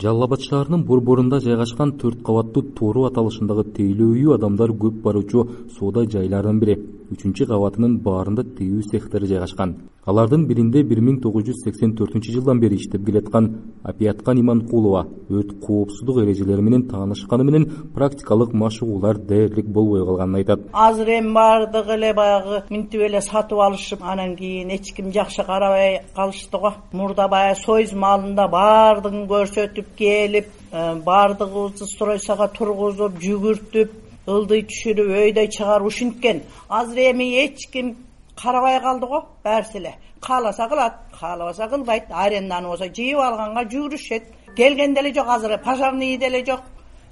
жалал абад шаарынын борборунда жайгашкан төрт кабаттуу тоору аталышындагы тейлөө үйү адамдар көп баруучу соода жайларынын бири үчүнчү кабатынын баарында тигүү цехтери жайгашкан. Алардын биринде бир миң тогуз жүз сексен төртүнчү жылдан бери иштеп келаткан апияткан иманкулова өрт коопсуздук эрежелери менен таанышканы менен практикалык машыгуулар дээрлик болбой калганын айтат. Азыр эми баардыгы эле баягы минтип эле сатып алышып анан кийин эч ким жакшы карабай калышты го. Мурда баягы союз маалында баардыгын көрсөтүп келип э, баардыгыбызды стройсага тургузуп жүгүртүп ылдый түшүрүп өйдөй чыгарып ушинткен. Азыр эми эч ким карабай калды го баарысы эле кааласа кылат каалабаса кылбайт. Аренданы болсо жыйып алганга жүгүрүшөт келген деле жок азыр пожарный деле жок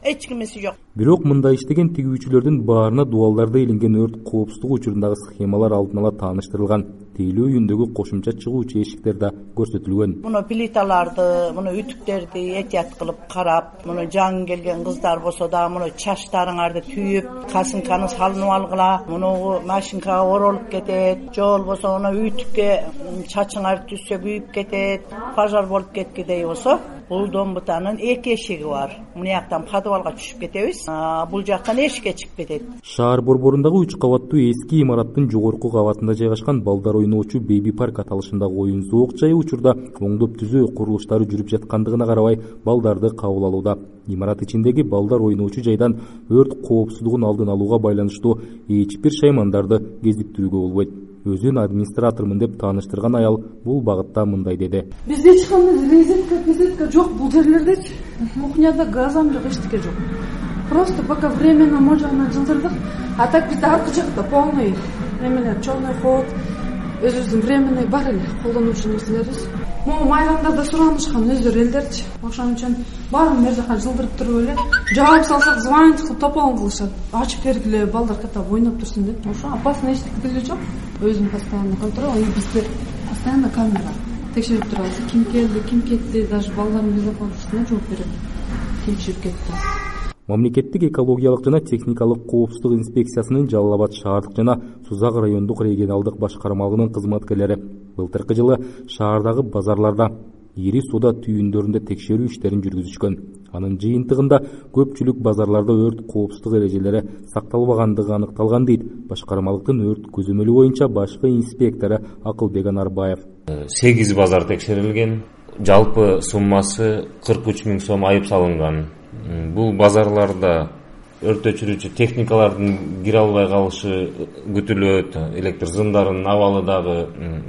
эч кимиси жок. Бирок мында иштеген тигүүчүлөрдүн баарына дубалдарда илинген өрт коопсуздугу учурундагы схемалар алдын ала тааныштырылган. Тейлөө үйүндөгү кошумча чыгуучу эшиктер да көрсөтүлгөн. Муну плиталарды муну үтүктөрдү этият кылып карап муну жаңы келген кыздар болсо дагы муну чачтарыңарды түйүп косынканы салынып алгыла муну машинкага оролуп кетет же болбосо мына үтүккө чачыңар түшсө күйүп кетет пожар болуп кеткидей болсо бул домбутанын эки эшиги бар. Мынияктан подвалга түшүп кетебиз. Бул жактан эшикке чыгып кетет. Шаар борборундагы үч кабаттуу эски имараттын жогорку кабатында жайгашкан балдар ойноочу беби парк аталышындагы оюн зоок жайы учурда оңдоп түзөө курулуштары жүрүп жаткандыгына карабай балдарды кабыл алууда. Имарат ичиндеги балдар ойноочу жайдан өрт коопсуздугун алдын алууга байланыштуу эч бир шаймандарды кезиктирүүгө болбойт өзүн администратормун деп тааныштырган аял бул багытта мындай деди. Бизде эч кандай резетка безетка жок бул жерлердечи кухняда газам жок эчтеке жок. Просто пока временно могу жылдырдык. А так бизде аркы жакта полный эмелер черный ход өзүбүздүн временный бар эле колдонуучу нерселерибиз могу майдандарда суранышкан өздөрү элдерчи. Ошон үчүн баарын бери жака жылдырып туруп эле жаап салсак звонить кылып тополоң кылышат ачып бергиле балдар катап ойноп турсун деп. Ошо опасный эчтеке деле жок. Өзүм постоянно контроль и бизде постоянно камера текшерип турабыз ким келди ким кетти даже балдардын безопасностуна жооп берет ким түшүп кетти мамлекеттик экологиялык жана техникалык коопсуздук инспекциясынын жалал абад шаардык жана сузак райондук регионалдык башкармалыгынын кызматкерлери. Былтыркы жылы шаардагы базарларда ири соода түйүндөрүндө текшерүү иштерин жүргүзүшкөн. Анын жыйынтыгында көпчүлүк базарларда өрт коопсуздук эрежелери сакталбагандыгы аныкталган дейт. Башкармалыктын өрт көзөмөлү боюнча башкы инспектору акылбек анарбаев. Э, сегиз базар текшерилген. Жалпы суммасы кырк үч миң сом айып салынган бул базарларда өрт өчүрүүчү техникалардын кире албай калышы күтүлөт электр зымдарынын абалы дагы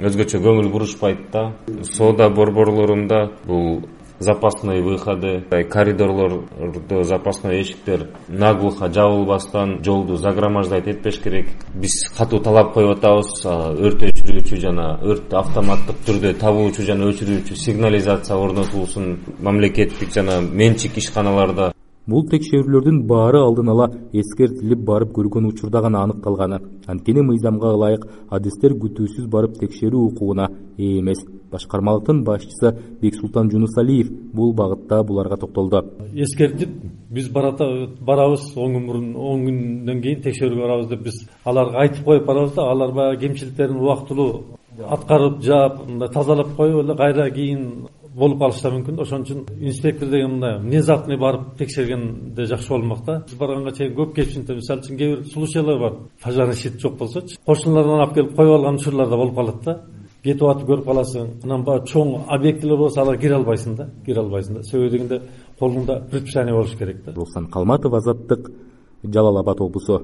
өзгөчө көңүл бурушпайт да. Соода борборлорунда бул запасной выходы коридорлордо запасной эшиктер наглухо жабылбастан жолду загромождать этпеш керек. Биз катуу талап коюп атабыз өрт өчүрүүчү жана өрттү автоматтык түрдө табуучу жана өчүрүүчү сигнализация орнотулсун мамлекеттик жана менчик ишканаларда бул текшерүүлөрдүн баары алдын ала эскертилип барып көргөн учурда гана аныкталганы. Анткени мыйзамга ылайык адистер күтүүсүз барып текшерүү укугуна ээ эмес. Башкармалыктын башчысы бексултан жунусалиев бул багытта буларга токтолду. Эскертип биз барабыз он күн мурун он күндөн кийин текшерүүгө барабыз деп биз аларга айтып коюп барабыз да алар баягы кемчиликтерин убактылуу аткарып жаап мындай тазалап коюп эле кайра кийин болуп калышы да мүмкүн. Ошон үчүн инспектор деген мындай внезапный барып текшергенде жакшы болмок да. Биз барганга чейин көп кемчиликтер мисалы үчүн кээ бир случайлар бар. Пожарный щит жок болсочу кошуналардан алып келип коюп алган учурлар да болуп калат да. Кетип атып көрүп каласың. Анан баягы чоң объектилер болсо аларга кире албайсың да. Кире албайсың да. Себеби дегенде колуңда предписание болуш керек да. Руслан калматов азаттык жалал абад облусу